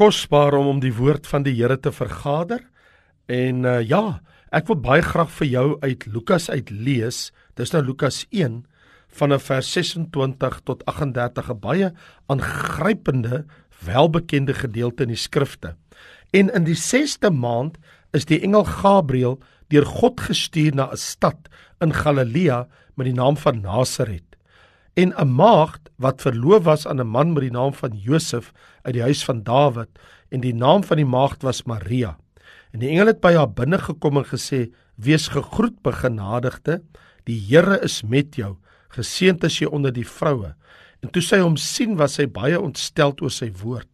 kosbaar om om die woord van die Here te vergader. En uh, ja, ek wil baie graag vir jou uit Lukas uit lees. Dis nou Lukas 1 vanaf vers 26 tot 38 'n baie aangrypende, welbekende gedeelte in die skrifte. En in die 6ste maand is die engel Gabriël deur God gestuur na 'n stad in Galilea met die naam van Nasaret en 'n maagd wat verloof was aan 'n man met die naam van Josef uit die huis van Dawid en die naam van die maagd was Maria. En die engel het by haar binne gekom en gesê: "Wees gegroet, begenadigde, die Here is met jou. Geseënd is jy onder die vroue." En toe sy hom sien, was sy baie ontsteld oor sy woord.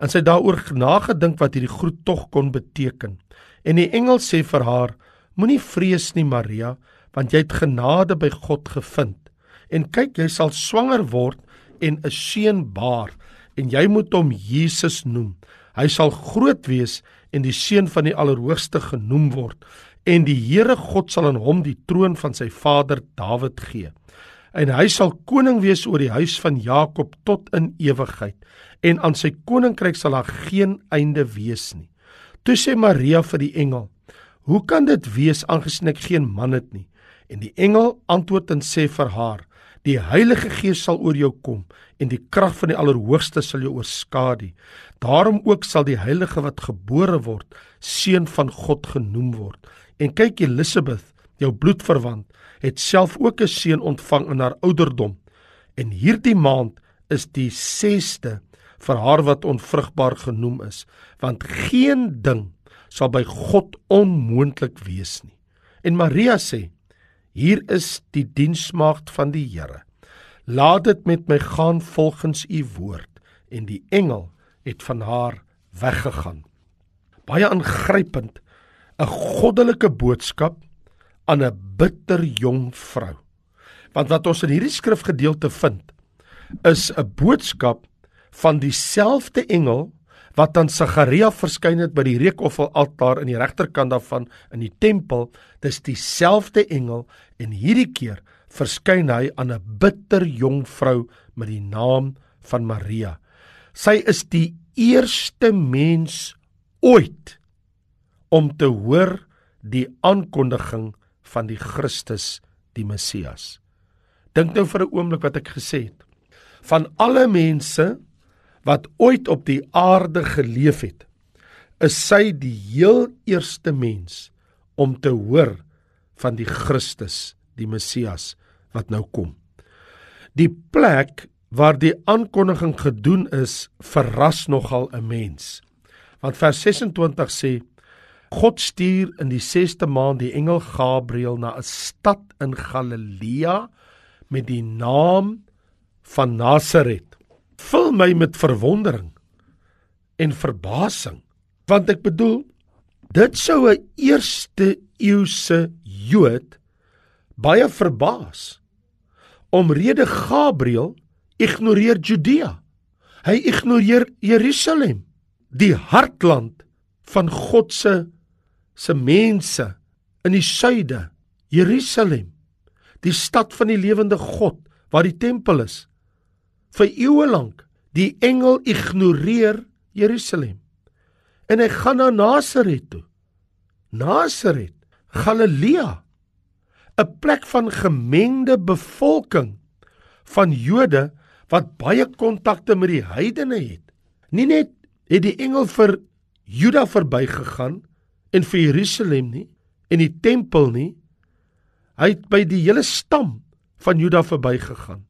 En sy daaroor nagedink wat hierdie groet tog kon beteken. En die engel sê vir haar: "Moenie vrees nie, Maria, want jy het genade by God gevind." En kyk jy sal swanger word en 'n seun baar en jy moet hom Jesus noem. Hy sal groot wees en die seun van die Allerhoogste genoem word en die Here God sal aan hom die troon van sy vader Dawid gee. En hy sal koning wees oor die huis van Jakob tot in ewigheid en aan sy koninkryk sal daar geen einde wees nie. Toe sê Maria vir die engel: "Hoe kan dit wees aangesien ek geen man het nie?" En die engel antwoord en sê vir haar: Die Heilige Gees sal oor jou kom en die krag van die Allerhoogste sal jou oorskadu. Daarom ook sal die heilige wat gebore word, seun van God genoem word. En kyk Elisabeth, jou bloedverwant, het self ook 'n seun ontvang in haar ouderdom. En hierdie maand is die 6ste vir haar wat onvrugbaar genoem is, want geen ding sal by God onmoontlik wees nie. En Maria sê: Hier is die diensmaagd van die Here. Laat dit met my gaan volgens u woord. En die engel het van haar weggegaan. Baie aangrypend, 'n goddelike boodskap aan 'n bitter jong vrou. Want wat ons in hierdie skrifgedeelte vind, is 'n boodskap van dieselfde engel wat aan Sagaria verskyn het by die reukofferaltaar in die regterkant daarvan in die tempel, dis dieselfde engel en hierdie keer verskyn hy aan 'n bitter jong vrou met die naam van Maria. Sy is die eerste mens ooit om te hoor die aankondiging van die Christus, die Messias. Dink nou vir 'n oomblik wat ek gesê het. Van alle mense wat ooit op die aarde geleef het, is sy die heel eerste mens om te hoor van die Christus, die Messias wat nou kom. Die plek waar die aankondiging gedoen is, verras nogal 'n mens. Want vers 26 sê God stuur in die 6ste maand die engel Gabriël na 'n stad in Galilea met die naam van Nasaret vul my met verwondering en verbasing want ek bedoel dit sou 'n eerste eeuse Jood baie verbaas. Omrede Gabriël ignoreer Judea. Hy ignoreer Jerusalem die hartland van God se se mense in die suide Jerusalem die stad van die lewende God waar die tempel is vir eeue lank. Die engel ignoreer Jerusalem. En hy gaan na Nasaret toe. Nasaret, Galilea, 'n plek van gemengde bevolking van Jode wat baie kontakte met die heidene het. Nie net het die engel vir Juda verbygegaan en vir Jerusalem nie en die tempel nie. Hy het by die hele stam van Juda verbygegaan.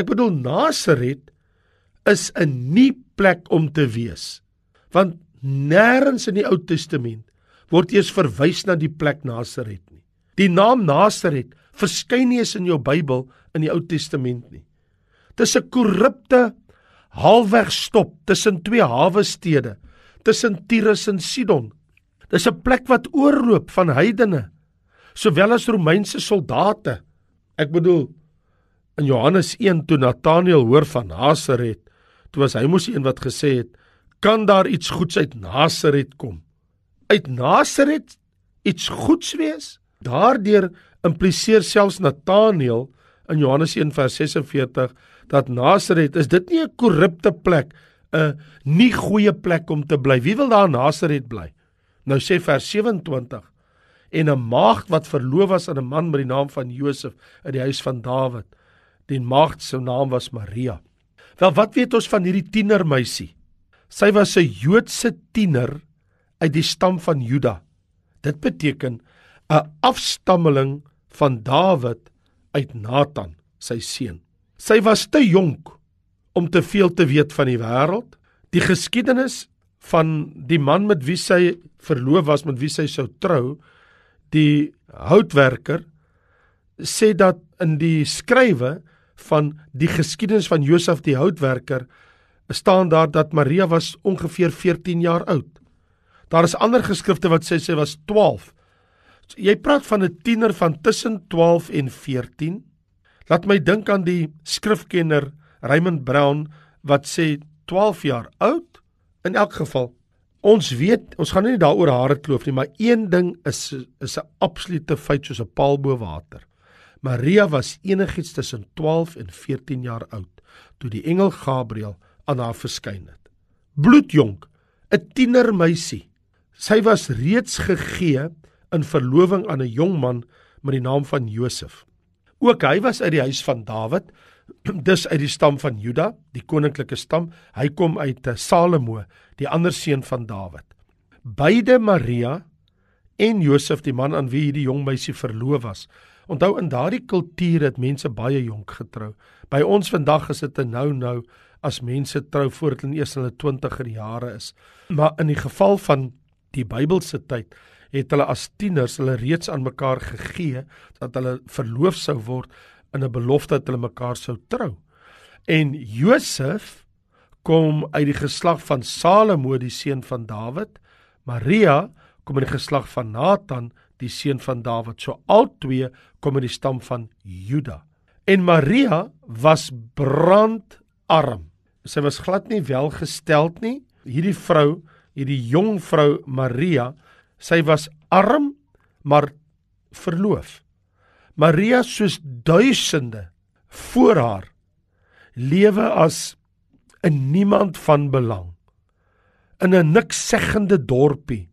Ek bedoel Nasaret is 'n nie plek om te wees. Want nêrens in die Ou Testament word eers verwys na die plek Nasaret nie. Die naam Nasaret verskyn nie eens in jou Bybel in die Ou Testament nie. Dis 'n korrupte halfweg stop tussen twee hawe stede, tussen Tyrus en Sidon. Dis 'n plek wat oorloop van heidene sowel as Romeinse soldate. Ek bedoel in Johannes 1 toe Nataneel hoor van Nasaret, toe was hy mos die een wat gesê het, kan daar iets goeds uit Nasaret kom? Uit Nasaret iets goeds wees? Daardeur impliseer selfs Nataneel in Johannes 1 vers 46 dat Nasaret is dit nie 'n korrupte plek 'n nie goeie plek om te bly. Wie wil daar in Nasaret bly? Nou sê vers 27 en 'n maagd wat verloof was aan 'n man met die naam van Josef in die huis van Dawid. Die maagd se naam was Maria. Wel, wat weet ons van hierdie tienermeisie? Sy was 'n Joodse tiener uit die stam van Juda. Dit beteken 'n afstammeling van Dawid uit Nathan, sy seun. Sy was te jonk om te veel te weet van die wêreld. Die geskiedenis van die man met wie sy verloof was, met wie sy sou trou, die houtwerker sê dat in die skrywe van die geskiedenis van Josef die houtwerker staan daar dat Maria was ongeveer 14 jaar oud. Daar is ander geskrifte wat sê sy was 12. So, jy praat van 'n tiener van tussen 12 en 14. Laat my dink aan die skrifkenner Raymond Brown wat sê 12 jaar oud. In elk geval Ons weet, ons gaan nie daaroor hare kloof nie, maar een ding is is 'n absolute feit soos 'n paal bo water. Maria was enigiets tussen 12 en 14 jaar oud toe die engel Gabriël aan haar verskyn het. Bloedjonk, 'n tienermeisie. Sy was reeds gegee in verloving aan 'n jong man met die naam van Josef. Ook hy was uit die huis van Dawid, dis uit die stam van Juda, die koninklike stam. Hy kom uit eh, Salomo, die ander seun van Dawid. Beide Maria en Josef, die man aan wie hierdie jong meisie verloof was. Onthou in daardie kultuur het mense baie jonk getrou. By ons vandag is dit 'n nou-nou as mense trou voordat hulle eers in hulle 20er jare is. Maar in die geval van die Bybelse tyd het hulle as tieners hulle reeds aan mekaar gegee dat hulle verloof sou word in 'n belofte dat hulle mekaar sou trou. En Josef kom uit die geslag van Salomo die seun van Dawid. Maria kom uit die geslag van Nathan die seun van Dawid. So albei kom uit die stam van Juda. En Maria was brandarm. Sy was glad nie welgesteld nie. Hierdie vrou, hierdie jong vrou Maria Sy was arm maar verloof. Maria soos duisende voor haar lewe as 'n niemand van belang in 'n niksseggende dorpie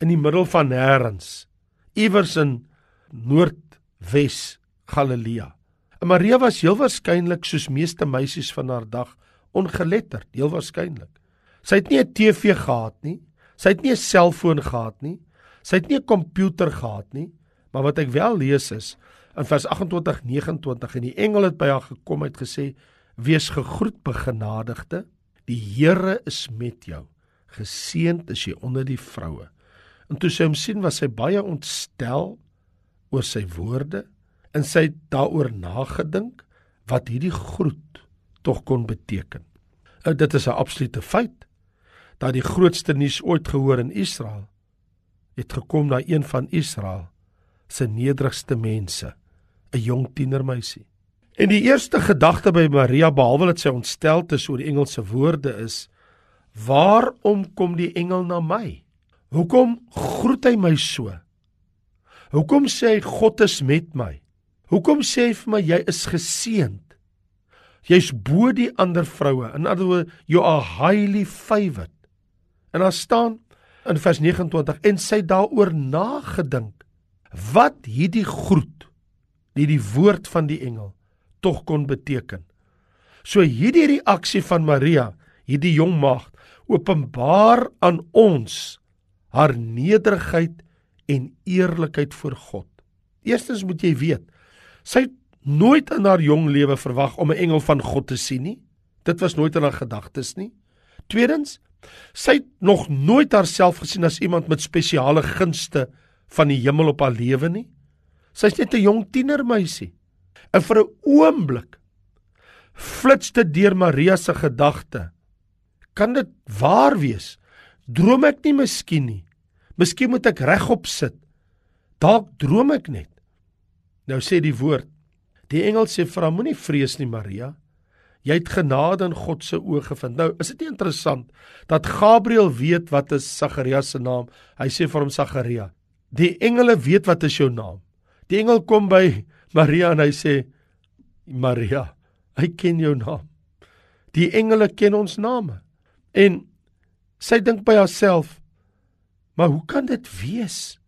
in die middel van nêrens iewers in Noordwes Galilea. En Maria was heel waarskynlik soos meeste meisies van haar dag ongeletterd, heel waarskynlik. Sy het nie 'n TV gehad nie. Sy het nie 'n selfoon gehad nie. Sy het nie 'n komputer gehad nie. Maar wat ek wel lees is in vers 28 29 en die engel het by haar gekom het gesê: "Wees gegroet, begenadigde. Die Here is met jou. Geseënd is jy onder die vroue." En toe sy hom sien, was sy baie ontstel oor sy woorde en sy het daaroor nagedink wat hierdie groet tog kon beteken. Nou dit is 'n absolute feit dat die grootste nuus ooit gehoor in Israel het gekom na een van Israel se nederigste mense, 'n jong tienermeisie. En die eerste gedagte by Maria behalwe dat sy ontstel is oor die engel se woorde is: "Waarom kom die engel na my? Hoekom groet hy my so? Hoekom sê hy God is met my? Hoekom sê hy vir my jy is geseënd? Jy's bo die ander vroue. In ander woorde, you are highly favored." En daar staan in vers 29 en sy daaroor nagedink wat hierdie groet die die woord van die engel tog kon beteken. So hierdie reaksie van Maria, hierdie jong maagd, openbaar aan ons haar nederigheid en eerlikheid voor God. Eerstens moet jy weet, sy het nooit in haar jong lewe verwag om 'n engel van God te sien nie. Dit was nooit in haar gedagtes nie. Tweedens, Sy het nog nooit haarself gesien as iemand met spesiale gunste van die hemel op haar lewe nie. Sy's net 'n jong tienermeisie. En vir 'n oomblik flits dit deur Maria se gedagte. Kan dit waar wees? Droom ek nie miskien nie. Miskien moet ek regop sit. Dalk droom ek net. Nou sê die woord. Die engel sê vir haar moenie vrees nie Maria. Jy het genade in God se oë gevind. Nou, is dit nie interessant dat Gabriël weet wat is Sagarias se naam? Hy sê vir hom Sagaria. Die engele weet wat is jou naam. Die engel kom by Maria en hy sê Maria, hy ken jou naam. Die engele ken ons name. En sy dink by haarself: "Maar hoe kan dit wees?"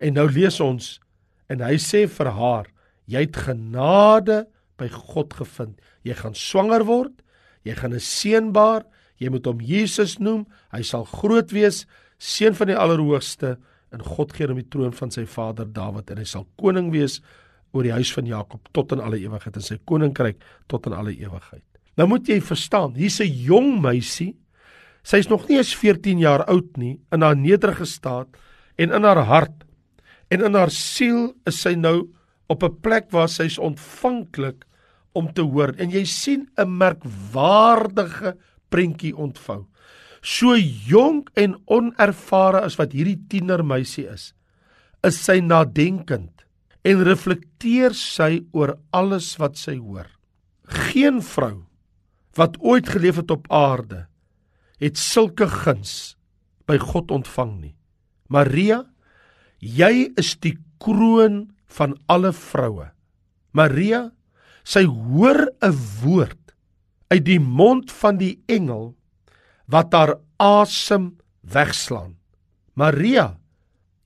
En nou lees ons en hy sê vir haar: "Jy het genade by God gevind. Jy gaan swanger word, jy gaan 'n seun baar, jy moet hom Jesus noem. Hy sal groot wees, seun van die Allerhoogste, en God gee hom die troon van sy vader Dawid en hy sal koning wees oor die huis van Jakob tot in alle ewigheid en sy koninkryk tot in alle ewigheid." Nou moet jy verstaan, hier's 'n jong meisie. Sy's nog nie eens 14 jaar oud nie, in haar nederige staat en in haar hart en in haar siel is sy nou op 'n plek waar sy's ontvanklik om te hoor en jy sien 'n merkwaardige prentjie ontvou. So jonk en onervare as wat hierdie tienermeisie is, is sy nadenkend en reflekteer sy oor alles wat sy hoor. Geen vrou wat ooit geleef het op aarde het sulke guns by God ontvang nie. Maria, jy is die kroon van alle vroue. Maria, sy hoor 'n woord uit die mond van die engel wat haar asem wegslaan. Maria,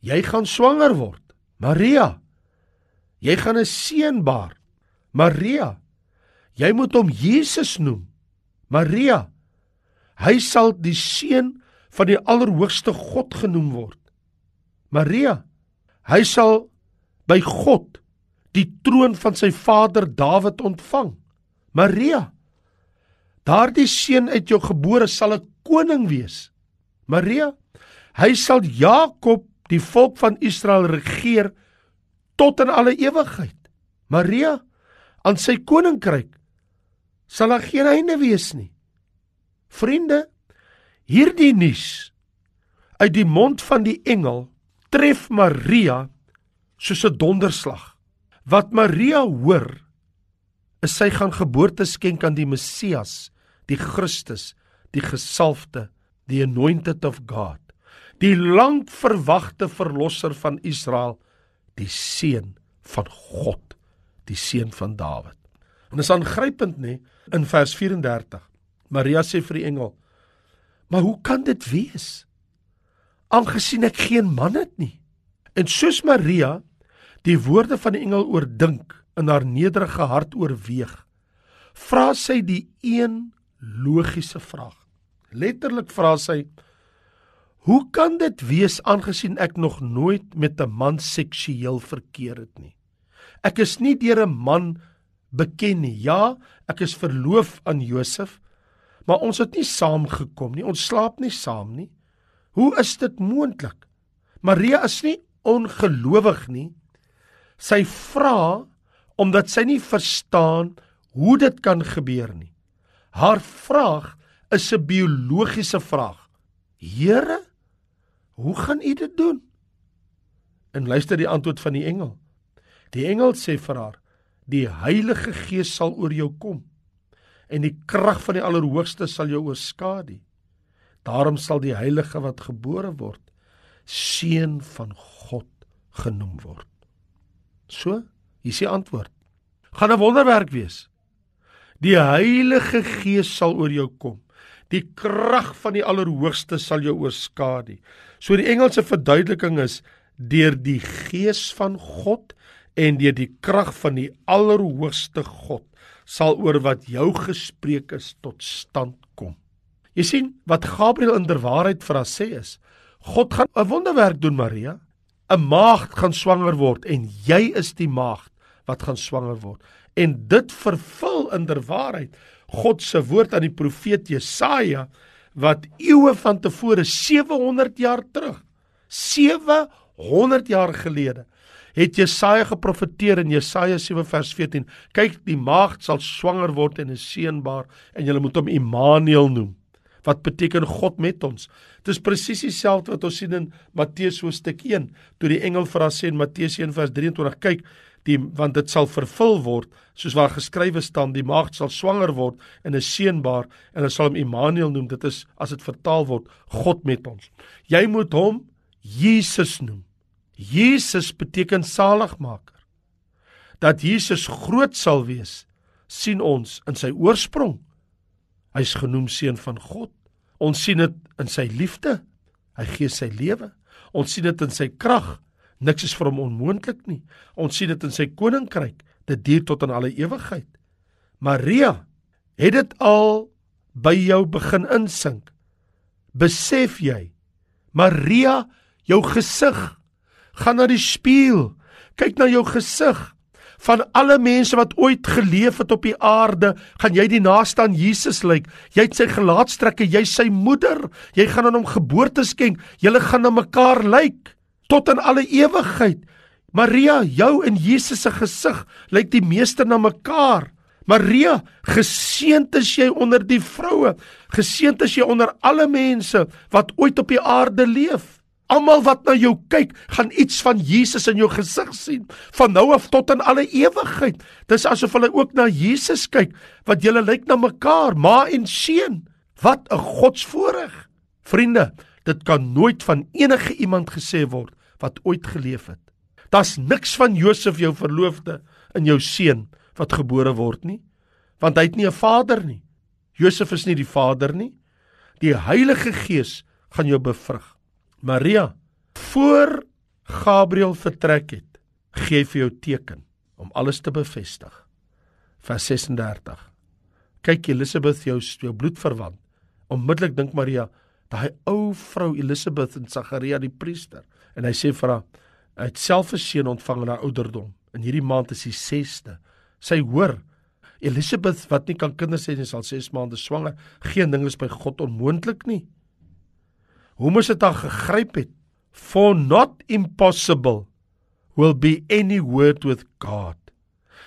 jy gaan swanger word. Maria, jy gaan 'n seun baar. Maria, jy moet hom Jesus noem. Maria, hy sal die seun van die Allerhoogste God genoem word. Maria, hy sal by God die troon van sy vader Dawid ontvang. Maria, daardie seun uit jou gebore sal 'n koning wees. Maria, hy sal Jakob, die volk van Israel regeer tot in alle ewigheid. Maria, aan sy koninkryk sal daar geen einde wees nie. Vriende, hierdie nuus uit die mond van die engel tref Maria soos 'n donderslag. Wat Maria hoor is sy gaan geboorte skenk aan die Messias, die Christus, die gesalfde, die anointed of God, die lank verwagte verlosser van Israel, die seun van God, die seun van Dawid. En is aangrypend nê in vers 34. Maria sê vir die engel: "Maar hoe kan dit wees? Aangesien ek geen man het nie." En soos Maria die woorde van die engel oordink in haar nederige hart oorweeg, vra sy die een logiese vraag. Letterlik vra sy: "Hoe kan dit wees aangesien ek nog nooit met 'n man seksueel verkeer het nie? Ek is nie deur 'n man beken nie. Ja, ek is verloof aan Josef, maar ons het nie saamgekom nie. Ons slaap nie saam nie. Hoe is dit moontlik? Maria is nie ongelowig nie. Sy vra omdat sy nie verstaan hoe dit kan gebeur nie. Haar vraag is 'n biologiese vraag. Here, hoe gaan U dit doen? En luister die antwoord van die engel. Die engel sê vir haar: "Die Heilige Gees sal oor jou kom en die krag van die Allerhoogste sal jou oorskadu. Daarom sal die heilige wat gebore word seun van God genoem word. So, hier is die antwoord. Gaan 'n wonderwerk wees. Die Heilige Gees sal oor jou kom. Die krag van die Allerhoogste sal jou oorskadu. So die Engelse verduideliking is deur die Gees van God en deur die krag van die Allerhoogste God sal oor wat jou gespreek is tot stand kom. Jy sien wat Gabriël inderwaarheid vir haar sê is, God gaan 'n wonderwerk doen Maria. 'n Maagd gaan swanger word en jy is die maagd wat gaan swanger word. En dit vervul inderwaarheid God se woord aan die profeet Jesaja wat eeue van tevore 700 jaar terug 700 jaar gelede het Jesaja geprofeteer in Jesaja 7 vers 14 kyk die maagd sal swanger word en 'n seun baar en jy moet hom Immanuel noem wat beteken God met ons. Dit is presies dieselfde wat ons sien in Matteus hoofstuk 1, toe die engel vir haar sê in Matteus 1 vers 23, kyk, die want dit sal vervul word soos waar geskrywe staan, die maagd sal swanger word en 'n seun baar en hulle sal hom Immanuel noem. Dit is as dit vertaal word, God met ons. Jy moet hom Jesus noem. Jesus beteken saligmaker. Dat Jesus groot sal wees, sien ons in sy oorsprong Hy's genoem seun van God. Ons sien dit in sy liefde. Hy gee sy lewe. Ons sien dit in sy krag. Niks is vir hom onmoontlik nie. Ons sien dit in sy koninkryk. Dit duur tot in alle ewigheid. Maria het dit al by jou begin insink. Besef jy? Maria, jou gesig. Gaan na die spieël. Kyk na jou gesig. Van alle mense wat ooit geleef het op die aarde, gaan jy die naaste aan Jesus lyk. Jy het sy gelaatstrekke, jy sy moeder. Jy gaan aan hom geboorte skenk. Julle gaan na mekaar lyk tot in alle ewigheid. Maria, jou en Jesus se gesig lyk die meeste na mekaar. Maria, geseënd is jy onder die vroue. Geseënd is jy onder alle mense wat ooit op die aarde leef. Almal wat na jou kyk, gaan iets van Jesus in jou gesig sien, van nou af tot in alle ewigheid. Dis asof hulle ook na Jesus kyk, wat julle lyk na mekaar, ma en seun. Wat 'n godsvoorreg. Vriende, dit kan nooit van enige iemand gesê word wat ooit geleef het. Daar's niks van Josef jou verloofde in jou seun wat gebore word nie, want hy het nie 'n vader nie. Josef is nie die vader nie. Die Heilige Gees gaan jou bevrug. Maria, voor Gabriël vertrek het, gee vir jou teken om alles te bevestig. Vers 36. Kyk Elisabeth jou jou bloedverwant. Onmiddellik dink Maria, daai ou vrou Elisabeth en Sagaria die priester, en hy sê vir haar, hy het self 'n seun ontvang in haar ouderdom. In hierdie maand is die 6ste. Sy hoor Elisabeth wat nie kan kinders hê nie, sal 6 maande swanger. Geen ding is by God onmoontlik nie hoe moes dit dan gegryp het? For not impossible will be any word with God.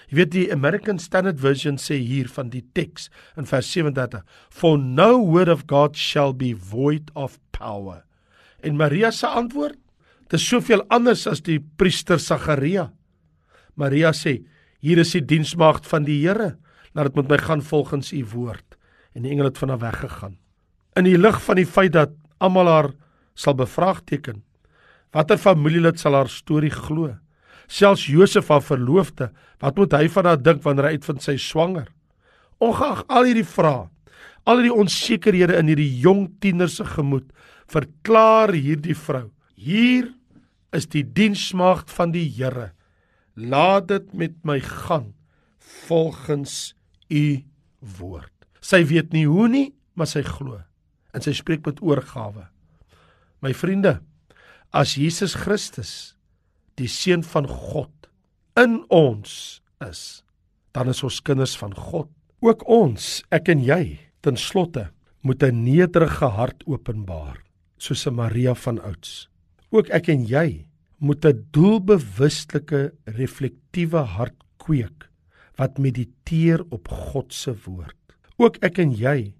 Jy weet die American Standard Version sê hier van die teks in vers 37 for no word of God shall be void of power. En Maria se antwoord? Dit is soveel anders as die priester Sagaria. Maria sê hier is die diensmaagd van die Here. Laat dit met my gaan volgens u woord. En die engel het van haar weggegaan. In die lig van die feit dat almal haar sal bevraagteken. Watter familielid sal haar storie glo? Selfs Josef haar verloofde, wat moet hy van haar dink wanneer hy uitvind sy swanger? Ongeag al hierdie vrae, al hierdie onsekerhede in hierdie jong tiener se gemoed, verklaar hierdie vrou: Hier is die diensmaagd van die Here. Laat dit met my gaan volgens u woord. Sy weet nie hoe nie, maar sy glo en sy spreek met oorgawe. My vriende, as Jesus Christus die seun van God in ons is, dan is ons kinders van God. Ook ons, ek en jy, ten slotte moet 'n nederige hart openbaar, soos 'n Maria van ouds. Ook ek en jy moet 'n doelbewuslike, reflektiewe hart kweek wat mediteer op God se woord. Ook ek en jy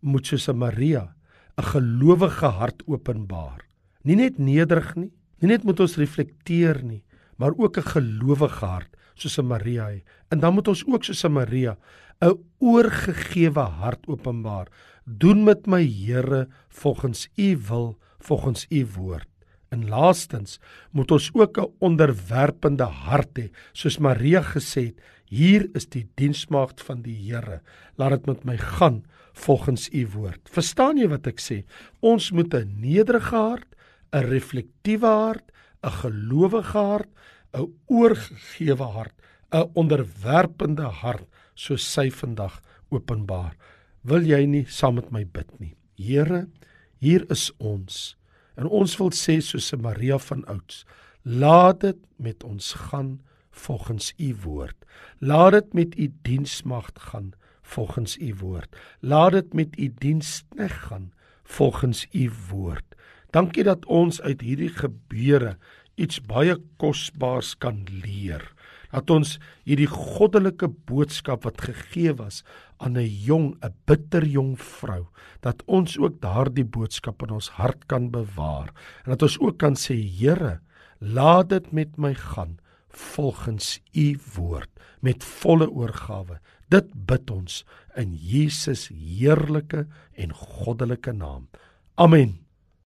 moet soos 'n Maria 'n gelowige hart openbaar. Nie net nederig nie, nie net moet ons reflekteer nie, maar ook 'n gelowige hart soos 'n Maria hê. En dan moet ons ook soos 'n Maria 'n oorgegewe hart openbaar. Doen met my Here volgens u wil, volgens u woord. En laastens moet ons ook 'n onderwerpende hart hê, soos Maria gesê het, hier is die diensmaagd van die Here. Laat dit met my gaan volgens u woord. Verstaan jy wat ek sê? Ons moet 'n nederige hart, 'n reflektiewe hart, 'n gelowige hart, 'n oorgegewe hart, 'n onderwerpende hart soos sy vandag openbaar. Wil jy nie saam met my bid nie? Here, hier is ons. En ons wil sê soos Maria van ouds, laat dit met ons gaan volgens u woord. Laat dit met u diensmagd gaan volgens u woord. Laat dit met u dienskneg gaan volgens u woord. Dankie dat ons uit hierdie gebeure iets baie kosbaars kan leer. Dat ons hierdie goddelike boodskap wat gegee was aan 'n jong, 'n bitter jong vrou, dat ons ook daardie boodskap in ons hart kan bewaar en dat ons ook kan sê Here, laat dit met my gaan volgens u woord met volle oorgawe. Dit bid ons in Jesus heerlike en goddelike naam. Amen.